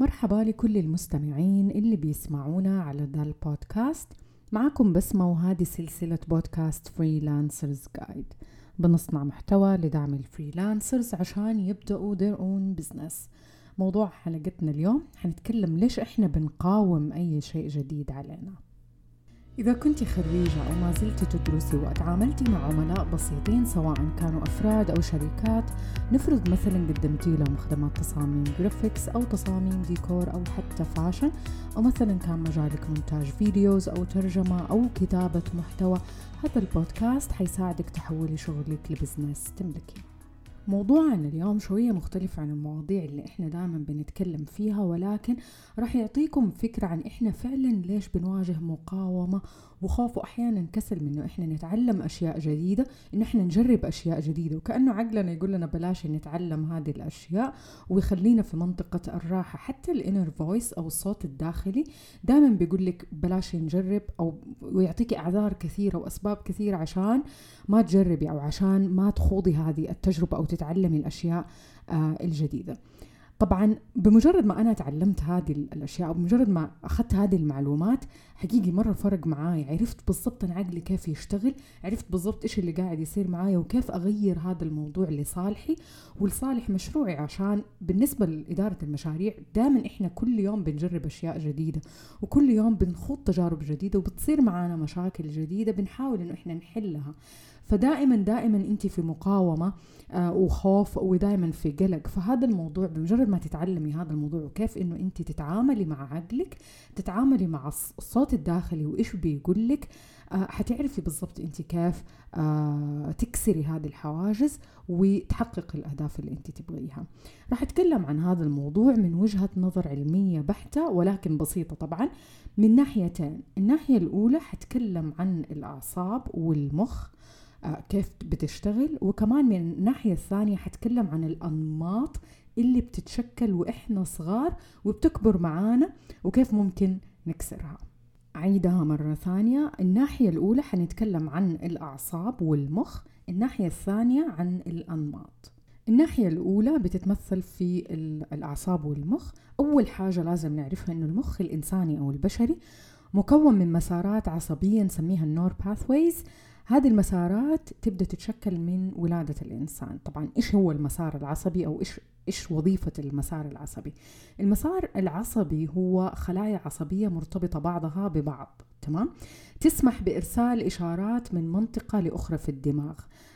مرحبا لكل المستمعين اللي بيسمعونا على ذا البودكاست معكم بسمة وهذه سلسلة بودكاست Freelancers Guide بنصنع محتوى لدعم ال freelancers عشان يبدأوا their own business. موضوع حلقتنا اليوم حنتكلم ليش إحنا بنقاوم أي شيء جديد علينا. إذا كنت خريجة أو ما زلت تدرسي وتعاملتي مع عملاء بسيطين سواء كانوا أفراد أو شركات نفرض مثلا قدمتي لهم خدمات تصاميم graphics أو تصاميم ديكور أو حتى fashion أو مثلا كان مجالك مونتاج videos أو ترجمة أو كتابة محتوى هذا البودكاست حيساعدك تحولي شغلك ل business تملكيه موضوعنا اليوم شوية مختلف عن المواضيع اللي إحنا دائما بنتكلم فيها ولكن راح يعطيكم فكرة عن إحنا فعلا ليش بنواجه مقاومة وخوف واحيانا كسل من إنه إحنا نتعلم أشياء جديدة انه إحنا نجرب أشياء جديدة. وكأنه عقلنا يقول لنا بلاش نتعلم هذه الأشياء ويخلينا في منطقة الراحة. حتى ال inner voice أو الصوت الداخلي دائما بيقول لك بلاش نجرب أو ويعطيكي إعذار كثيرة وأسباب كثيرة عشان ما تجربي أو عشان ما تخوضي هذه التجربة أو تتعلمي الأشياء آه الجديدة. طبعا بمجرد ما أنا تعلمت هذه الأشياء وبمجرد ما أخذت هذه المعلومات حقيقي مرة فرق معاي. عرفت بالضبط أنا عقلي كيف يشتغل عرفت بالضبط إيش اللي قاعد يصير معايا وكيف أغير هذا الموضوع لصالحي. ولصالح مشروعي عشان بالنسبة لإدارة المشاريع دائما إحنا كل يوم بنجرب أشياء جديدة وكل يوم بنخوض تجارب جديدة وبتصير معانا مشاكل جديدة بنحاول إنه إحنا نحلها. فدائما دائما أنت في مقاومة آه وخوف ودائما في قلق. فهذا الموضوع بمجرد ما تتعلمي هذا الموضوع وكيف إنه أنت تتعاملي مع عقلك تتعاملي مع الصوت الداخلي وإيش بيقول لك حتعرفي بالضبط انت كيف آه تكسري هذه الحواجز وتحقق الأهداف اللي انت تبغيها. راح أتكلم عن هذا الموضوع من وجهة نظر علمية بحتة ولكن بسيطة طبعا. من ناحيتين الناحية الأولى حتكلم عن الأعصاب والمخ آه كيف بتشتغل. وكمان من الناحية الثانية حتكلم عن الأنماط اللي بتتشكل وإحنا صغار وبتكبر معانا وكيف ممكن نكسرها. عيدها مرة ثانية. الناحية الأولى حنتكلم عن الأعصاب والمخ الناحية الثانية عن الأنماط. الناحية الأولى بتتمثل في الأعصاب والمخ. أول حاجة لازم نعرفها أنه المخ الإنساني أو البشري مكون من مسارات عصبية نسميها النور باثويز هذه المسارات تبدأ تتشكل من ولادة الإنسان. طبعا إيش هو المسار العصبي أو إيش إيش وظيفة المسار العصبي؟ المسار العصبي هو خلايا عصبية مرتبطة بعضها ببعض تمام؟ تسمح بإرسال إشارات من منطقة لأخرى في الدماغ.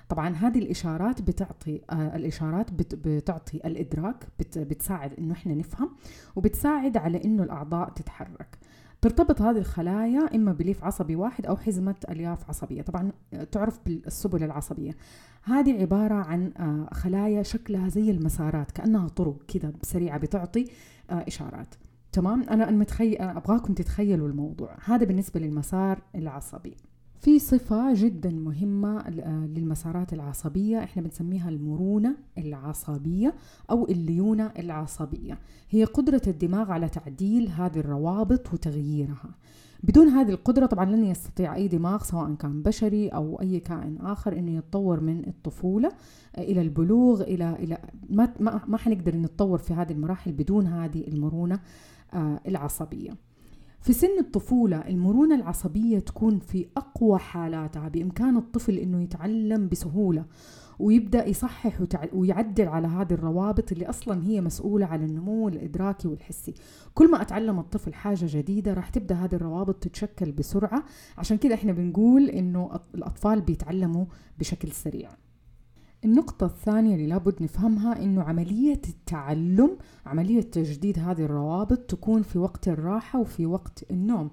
طبعا هذه الإشارات بتعطي آه الإشارات بت بتعطي الإدراك بت بتساعد إنه إحنا نفهم وبتساعد على إنه الأعضاء تتحرك. ترتبط هذه الخلايا إما بليف عصبي واحد أو حزمة ألياف عصبية. طبعا تعرف بالسبل العصبية. هذه عبارة عن خلايا شكلها زي المسارات كأنها طرق كذا سريعة بتعطي إشارات. تمام؟ أنا متخيل أبغاكم تتخيلوا الموضوع. هذا بالنسبة للمسار العصبي. في صفة جدا مهمة للمسارات العصبية. إحنا بنسميها المرونة العصبية أو الليونة العصبية. هي قدرة الدماغ على تعديل هذه الروابط وتغييرها. بدون هذه القدرة طبعا لن يستطيع أي دماغ سواء كان بشري أو أي كائن آخر إنه يتطور من الطفولة إلى البلوغ إلى إلى ما ما, ما حنقدر نتطور في هذه المراحل بدون هذه المرونة العصبية. في سن الطفولة المرونة العصبية تكون في أقوى حالاتها بإمكان الطفل إنه يتعلم بسهولة ويبدأ يصحح ويعدل على هذه الروابط اللي أصلا هي مسؤولة على النمو الإدراكي والحسي. كل ما أتعلم الطفل حاجة جديدة راح تبدأ هذه الروابط تتشكل بسرعة. عشان كده إحنا بنقول إنه الأطفال بيتعلموا بشكل سريع. النقطة الثانية اللي لابد نفهمها إنه عملية التعلم عملية تجديد هذه الروابط تكون في وقت الراحة وفي وقت النوم.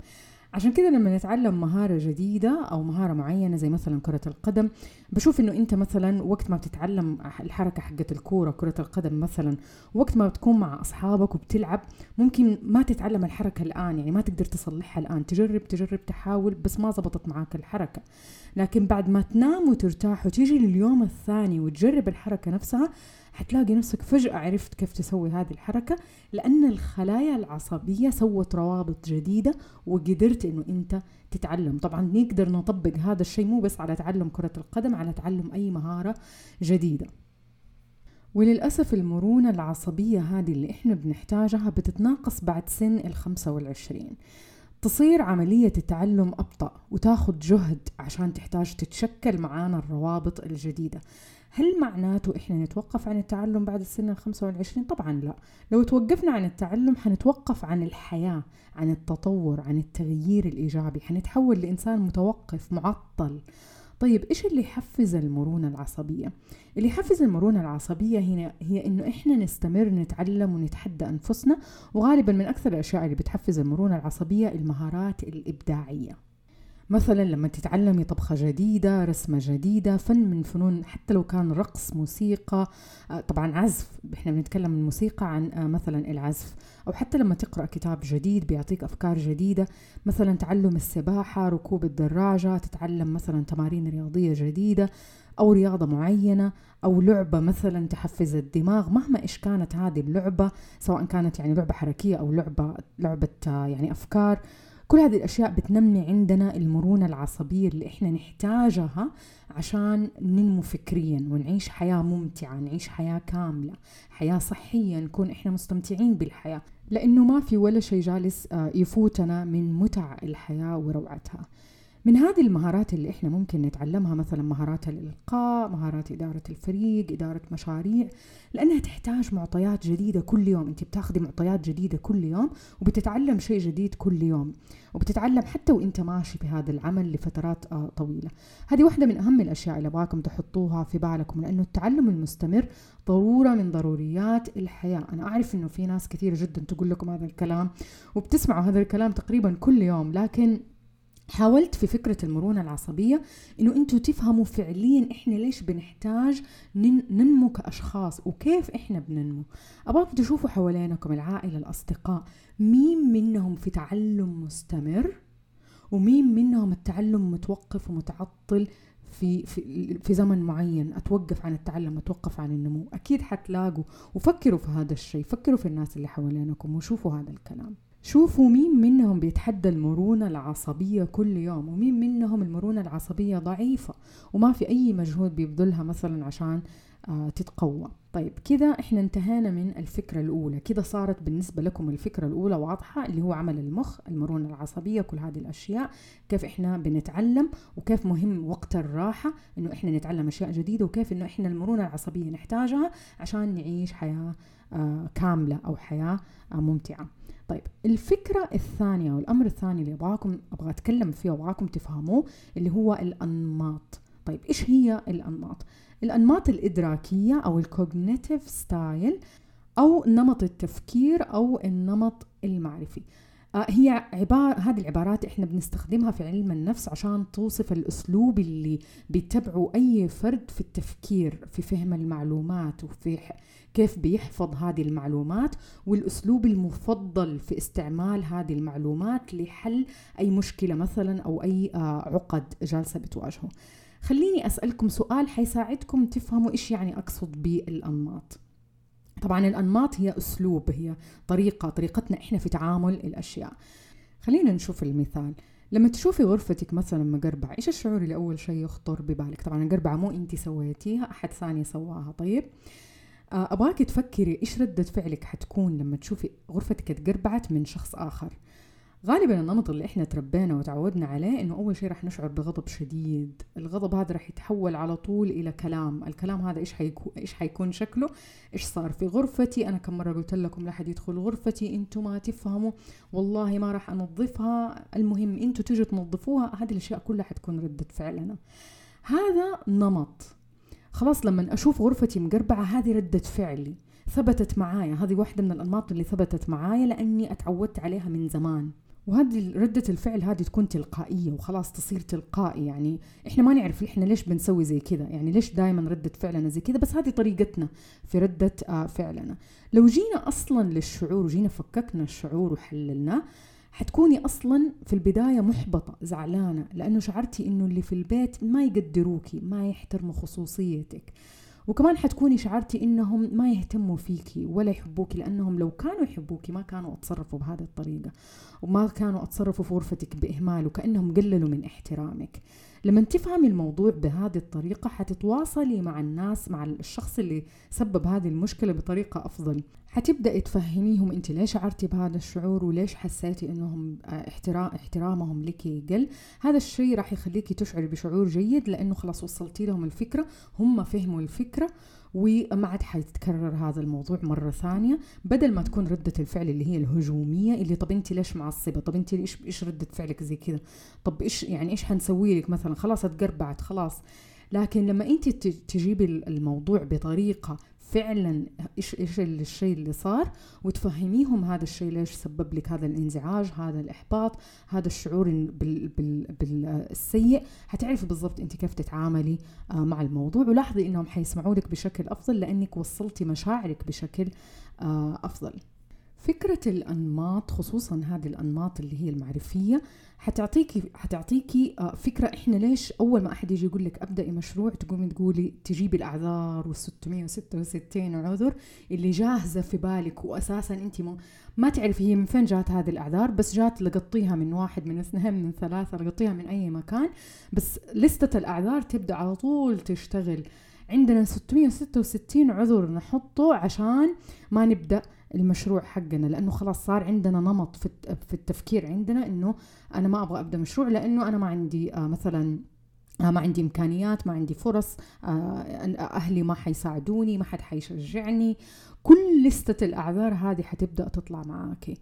عشان كده لما نتعلم مهارة جديدة أو مهارة معينة زي مثلا كرة القدم بشوف إنه أنت مثلا وقت ما بتتعلم الحركة حقت الكورة كرة القدم مثلا وقت ما بتكون مع أصحابك وبتلعب ممكن ما تتعلم الحركة الآن يعني ما تقدر تصلحها الآن. تجرب تجرب تحاول بس ما زبطت معاك الحركة. لكن بعد ما تنام وترتاح وتيجي لليوم الثاني وتجرب الحركة نفسها حتلاقي نفسك فجأة عرفت كيف تسوي هذه الحركة لأن الخلايا العصبية سوت روابط جديدة وقدرت إنه أنت تتعلم. طبعا نقدر نطبق هذا الشيء مو بس على تعلم كرة القدم على تعلم أي مهارة جديدة. وللأسف المرونة العصبية هذه اللي إحنا بنحتاجها بتتناقص بعد سن الخمسة والعشرين. تصير عملية التعلم أبطأ وتاخد جهد عشان تحتاج تتشكل معانا الروابط الجديدة. هل معناته إحنا نتوقف عن التعلم بعد السن الخمسة والعشرين؟ طبعا لا. لو توقفنا عن التعلم حنتوقف عن الحياة عن التطور عن التغيير الإيجابي. حنتحول لإنسان متوقف معطل. طيب إيش اللي يحفز المرونة العصبية؟ اللي يحفز المرونة العصبية هنا هي إنه إحنا نستمر نتعلم ونتحدى أنفسنا وغالبا من أكثر الأشياء اللي بتحفز المرونة العصبية المهارات الإبداعية. مثلا لما تتعلمي طبخة جديدة رسمة جديدة فن من فنون حتى لو كان رقص موسيقى آه، طبعا عزف. إحنا بنتكلم الموسيقى عن آه، مثلا العزف. أو حتى لما تقرأ كتاب جديد بيعطيك أفكار جديدة. مثلا تعلم السباحة ركوب الدراجة تتعلم مثلا تمارين رياضية جديدة أو رياضة معينة أو لعبة مثلا تحفز الدماغ. مهما إيش كانت هذه اللعبة سواء كانت يعني لعبة حركية أو لعبة لعبة آه، يعني أفكار كل هذه الأشياء بتنمي عندنا المرونة العصبية اللي إحنا نحتاجها عشان ننمو فكريا ونعيش حياة ممتعة نعيش حياة كاملة حياة صحية نكون إحنا مستمتعين بالحياة. لأنه ما في ولا شيء جالس آه، يفوتنا من متع الحياة وروعتها. من هذه المهارات اللي إحنا ممكن نتعلمها مثلا مهارات الإلقاء مهارات إدارة الفريق إدارة مشاريع لأنها تحتاج معطيات جديدة كل يوم. أنت بتاخذي معطيات جديدة كل يوم وبتتعلم شيء جديد كل يوم وبتتعلم حتى وإنت ماشي بهذا العمل لفترات آه، طويلة. هذه واحدة من أهم الأشياء اللي ابغاكم تحطوها في بالكم لأنه التعلم المستمر ضرورة من ضروريات الحياة. أنا أعرف إنه في ناس كثير جدا تقول لكم هذا الكلام وبتسمعوا هذا الكلام تقريبا كل يوم لكن حاولت في فكرة المرونة العصبية إنه أنتوا تفهموا فعليا إحنا ليش بنحتاج ننمو كأشخاص وكيف إحنا بننمو. أبغاكم تشوفوا حوالينكم العائلة الأصدقاء مين منهم في تعلم مستمر ومين منهم التعلم متوقف ومتعطل في في في زمن معين. أتوقف عن التعلم أتوقف عن النمو. أكيد حتلاقوا. وفكروا في هذا الشيء. فكروا في الناس اللي حوالينكم وشوفوا هذا الكلام. شوفوا مين منهم بيتحدى المرونة العصبية كل يوم ومين منهم المرونة العصبية ضعيفة وما في أي مجهود بيبذلها مثلا عشان آه تتقوى. طيب كده إحنا انتهينا من الفكرة الأولى. كده صارت بالنسبة لكم الفكرة الأولى واضحة اللي هو عمل المخ المرونة العصبية كل هذه الأشياء. كيف إحنا بنتعلم وكيف مهم وقت الراحة إنه إحنا نتعلم أشياء جديدة وكيف إنه إحنا المرونة العصبية نحتاجها عشان نعيش حياة آه كاملة أو حياة آه ممتعة. طيب الفكرة الثانية والأمر الثاني اللي أبغاكم أبغى أتكلم فيه وأبغاكم تفهموه اللي هو الأنماط. طيب إيش هي الأنماط؟ الأنماط الإدراكية أو ال cognitive style أو نمط التفكير أو النمط المعرفي آه، هي عبارة هذه العبارات إحنا بنستخدمها في علم النفس عشان توصف الأسلوب اللي بيتبعه أي فرد في التفكير في فهم المعلومات وفي كيف بيحفظ هذه المعلومات والأسلوب المفضل في استعمال هذه المعلومات لحل أي مشكلة مثلا أو أي آه، عقد جالسة بتواجهه خليني أسألكم سؤال حيساعدكم تفهموا إيش يعني أقصد بالأنماط. طبعا الأنماط هي أسلوب هي طريقة طريقتنا إحنا في تعامل الأشياء. خلينا نشوف المثال. لما تشوفي غرفتك مثلا مقربعة إيش الشعور اللي أول شيء يخطر ببالك؟ طبعا القربعة مو انت سويتيها أحد ثاني سواها. طيب آه، ابغاك تفكري إيش ردة فعلك حتكون لما تشوفي غرفتك اتقربعت من شخص آخر؟ غالبا النمط اللي إحنا تربينا وتعودنا عليه إنه أول شيء راح نشعر بغضب شديد. الغضب هذا راح يتحول على طول إلى كلام. الكلام هذا إيش حيكون إيش حيكون شكله؟ إيش صار في غرفتي؟ أنا كم مرة قلت لكم لا حد يدخل غرفتي أنتم ما تفهموا. والله ما راح أنظفها. المهم أنتم تجوا تنظفوها. هذه الأشياء كلها حتكون ردة فعلنا. هذا نمط. خلاص لما أشوف غرفتي مقربعة هذه ردة فعلي. ثبتت معايا. هذه واحدة من الأنماط اللي ثبتت معايا لأني أتعودت عليها من زمان. وهذه ردة الفعل هذه تكون تلقائية وخلاص تصير تلقائي يعني. إحنا ما نعرف إحنا ليش بنسوي زي كذا يعني ليش دائما ردة فعلنا زي كذا بس هذه طريقتنا في ردة آه، فعلنا. لو جينا أصلا للشعور وجينا فككنا الشعور وحللناه حتكوني أصلا في البداية محبطة زعلانة لأنه شعرتي إنه اللي في البيت ما يقدروكي ما يحترموا خصوصيتك. وكمان حتكوني شعرتي إنهم ما يهتموا فيكي ولا يحبوكي لأنهم لو كانوا يحبوكي ما كانوا أتصرفوا بهذه الطريقة. وما كانوا أتصرفوا في غرفتك بإهمال وكأنهم قللوا من احترامك. لما تفهمي الموضوع بهذه الطريقة حتتواصلي مع الناس مع الشخص اللي سبب هذه المشكلة بطريقة أفضل. حتبدأي تفهميهم أنت ليش شعرتي بهذا الشعور وليش حسيتي إنهم احترام احترامهم لك قل هذا الشيء راح يخليكي تشعري بشعور جيد لأنه خلاص وصلتي لهم الفكرة هم فهموا الفكرة وما عاد حيتكرر هذا الموضوع مرة ثانية. بدل ما تكون ردة الفعل اللي هي الهجومية اللي طب أنت ليش معصبة؟ طب أنت إيش إيش ردة فعلك زي كذا؟ طب إيش يعني إيش حنسوي لك مثلا؟ خلاص اتقربعت خلاص. لكن لما أنت تجيبي الموضوع بطريقة فعلا إيش إيش الشيء اللي صار؟ وتفهميهم هذا الشيء ليش سبب لك هذا الانزعاج هذا الإحباط هذا الشعور بال بال بالسيء. حتعرفي بالضبط انت كيف تتعاملي آه، مع الموضوع. ولاحظي إنهم حيسمعوا لك بشكل أفضل لأنك وصلتي مشاعرك بشكل آه، أفضل. فكرة الأنماط خصوصا هذه الأنماط اللي هي المعرفية حتعطيكي حتعطيكي آه، فكرة إحنا ليش أول ما أحد يجي يقول لك أبدأي مشروع تقومي تقولي تجيبي الأعذار وال 666 عذر اللي جاهزة في بالك وأساسا أنت ما تعرفي هي من فين جات هذه الأعذار بس جات لقطيها من واحد من اثنين من ثلاثة لقطيها من أي مكان. بس لستة الأعذار تبدأ على طول تشتغل. عندنا 666 عذر نحطه عشان ما نبدأ المشروع حقنا لأنه خلاص صار عندنا نمط في التفكير عندنا إنه أنا ما أبغى أبدأ مشروع لأنه أنا ما عندي آه مثلا آه ما عندي إمكانيات ما عندي فرص آه أهلي ما حيساعدوني ما حد حيشجعني. كل لستة الأعذار هذه حتبدأ تطلع معاكي.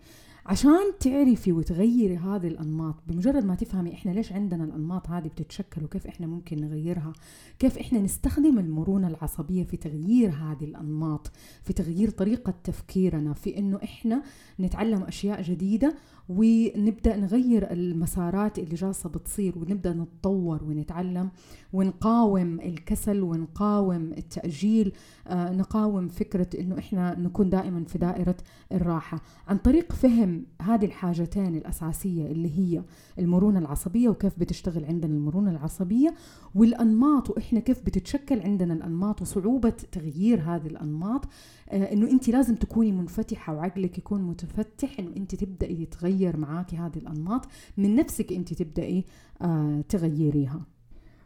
عشان تعرفي وتغيري هذه الأنماط بمجرد ما تفهمي إحنا ليش عندنا الأنماط هذه بتتشكل وكيف إحنا ممكن نغيرها كيف إحنا نستخدم المرونة العصبية في تغيير هذه الأنماط في تغيير طريقة تفكيرنا في إنه إحنا نتعلم أشياء جديدة ونبدأ نغير المسارات اللي جالسة بتصير ونبدأ نتطور ونتعلم ونقاوم الكسل ونقاوم التأجيل آه نقاوم فكرة إنه إحنا نكون دائما في دائرة الراحة. عن طريق فهم هذه الحاجتين الأساسية اللي هي المرونة العصبية وكيف بتشتغل عندنا المرونة العصبية والأنماط وإحنا كيف بتتشكل عندنا الأنماط وصعوبة تغيير هذه الأنماط آه إنه أنت لازم تكوني منفتحة وعقلك يكون متفتح إنه أنت تبدأي تتغير معاكي هذه الأنماط من نفسك أنت تبدأي آه تغيريها.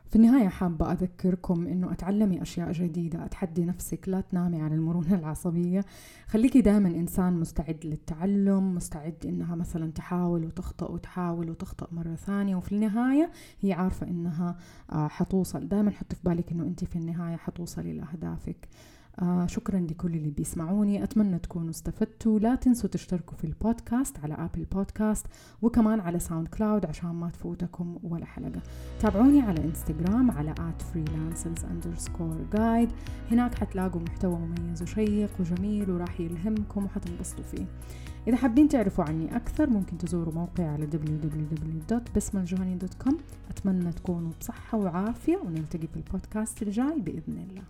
في النهاية حابة أذكركم إنه أتعلمي أشياء جديدة أتحدي نفسك لا تنامي على المرونة العصبية. خليكي دائما إنسان مستعد للتعلم مستعد إنها مثلا تحاول وتخطأ وتحاول وتخطأ مرة ثانية وفي النهاية هي عارفة إنها آه، حتوصل. دائما حطي في بالك إنه أنت في النهاية حتوصلي لأهدافك. آه شكرا لكل اللي بيسمعوني. أتمنى تكونوا استفدتوا. لا تنسوا تشتركوا في البودكاست على Apple Podcast وكمان على SoundCloud عشان ما تفوتكم ولا حلقة. تابعوني على انستغرام على at freelancers underscore guide. هناك حتلاقوا محتوى مميز وشيق وجميل وراح يلهمكم وحتنبسطوا فيه. إذا حابين تعرفوا عني أكثر ممكن تزوروا موقعي على www.بسمالجهني.com أتمنى تكونوا بصحة وعافية ونلتقي في البودكاست الجاي بإذن الله.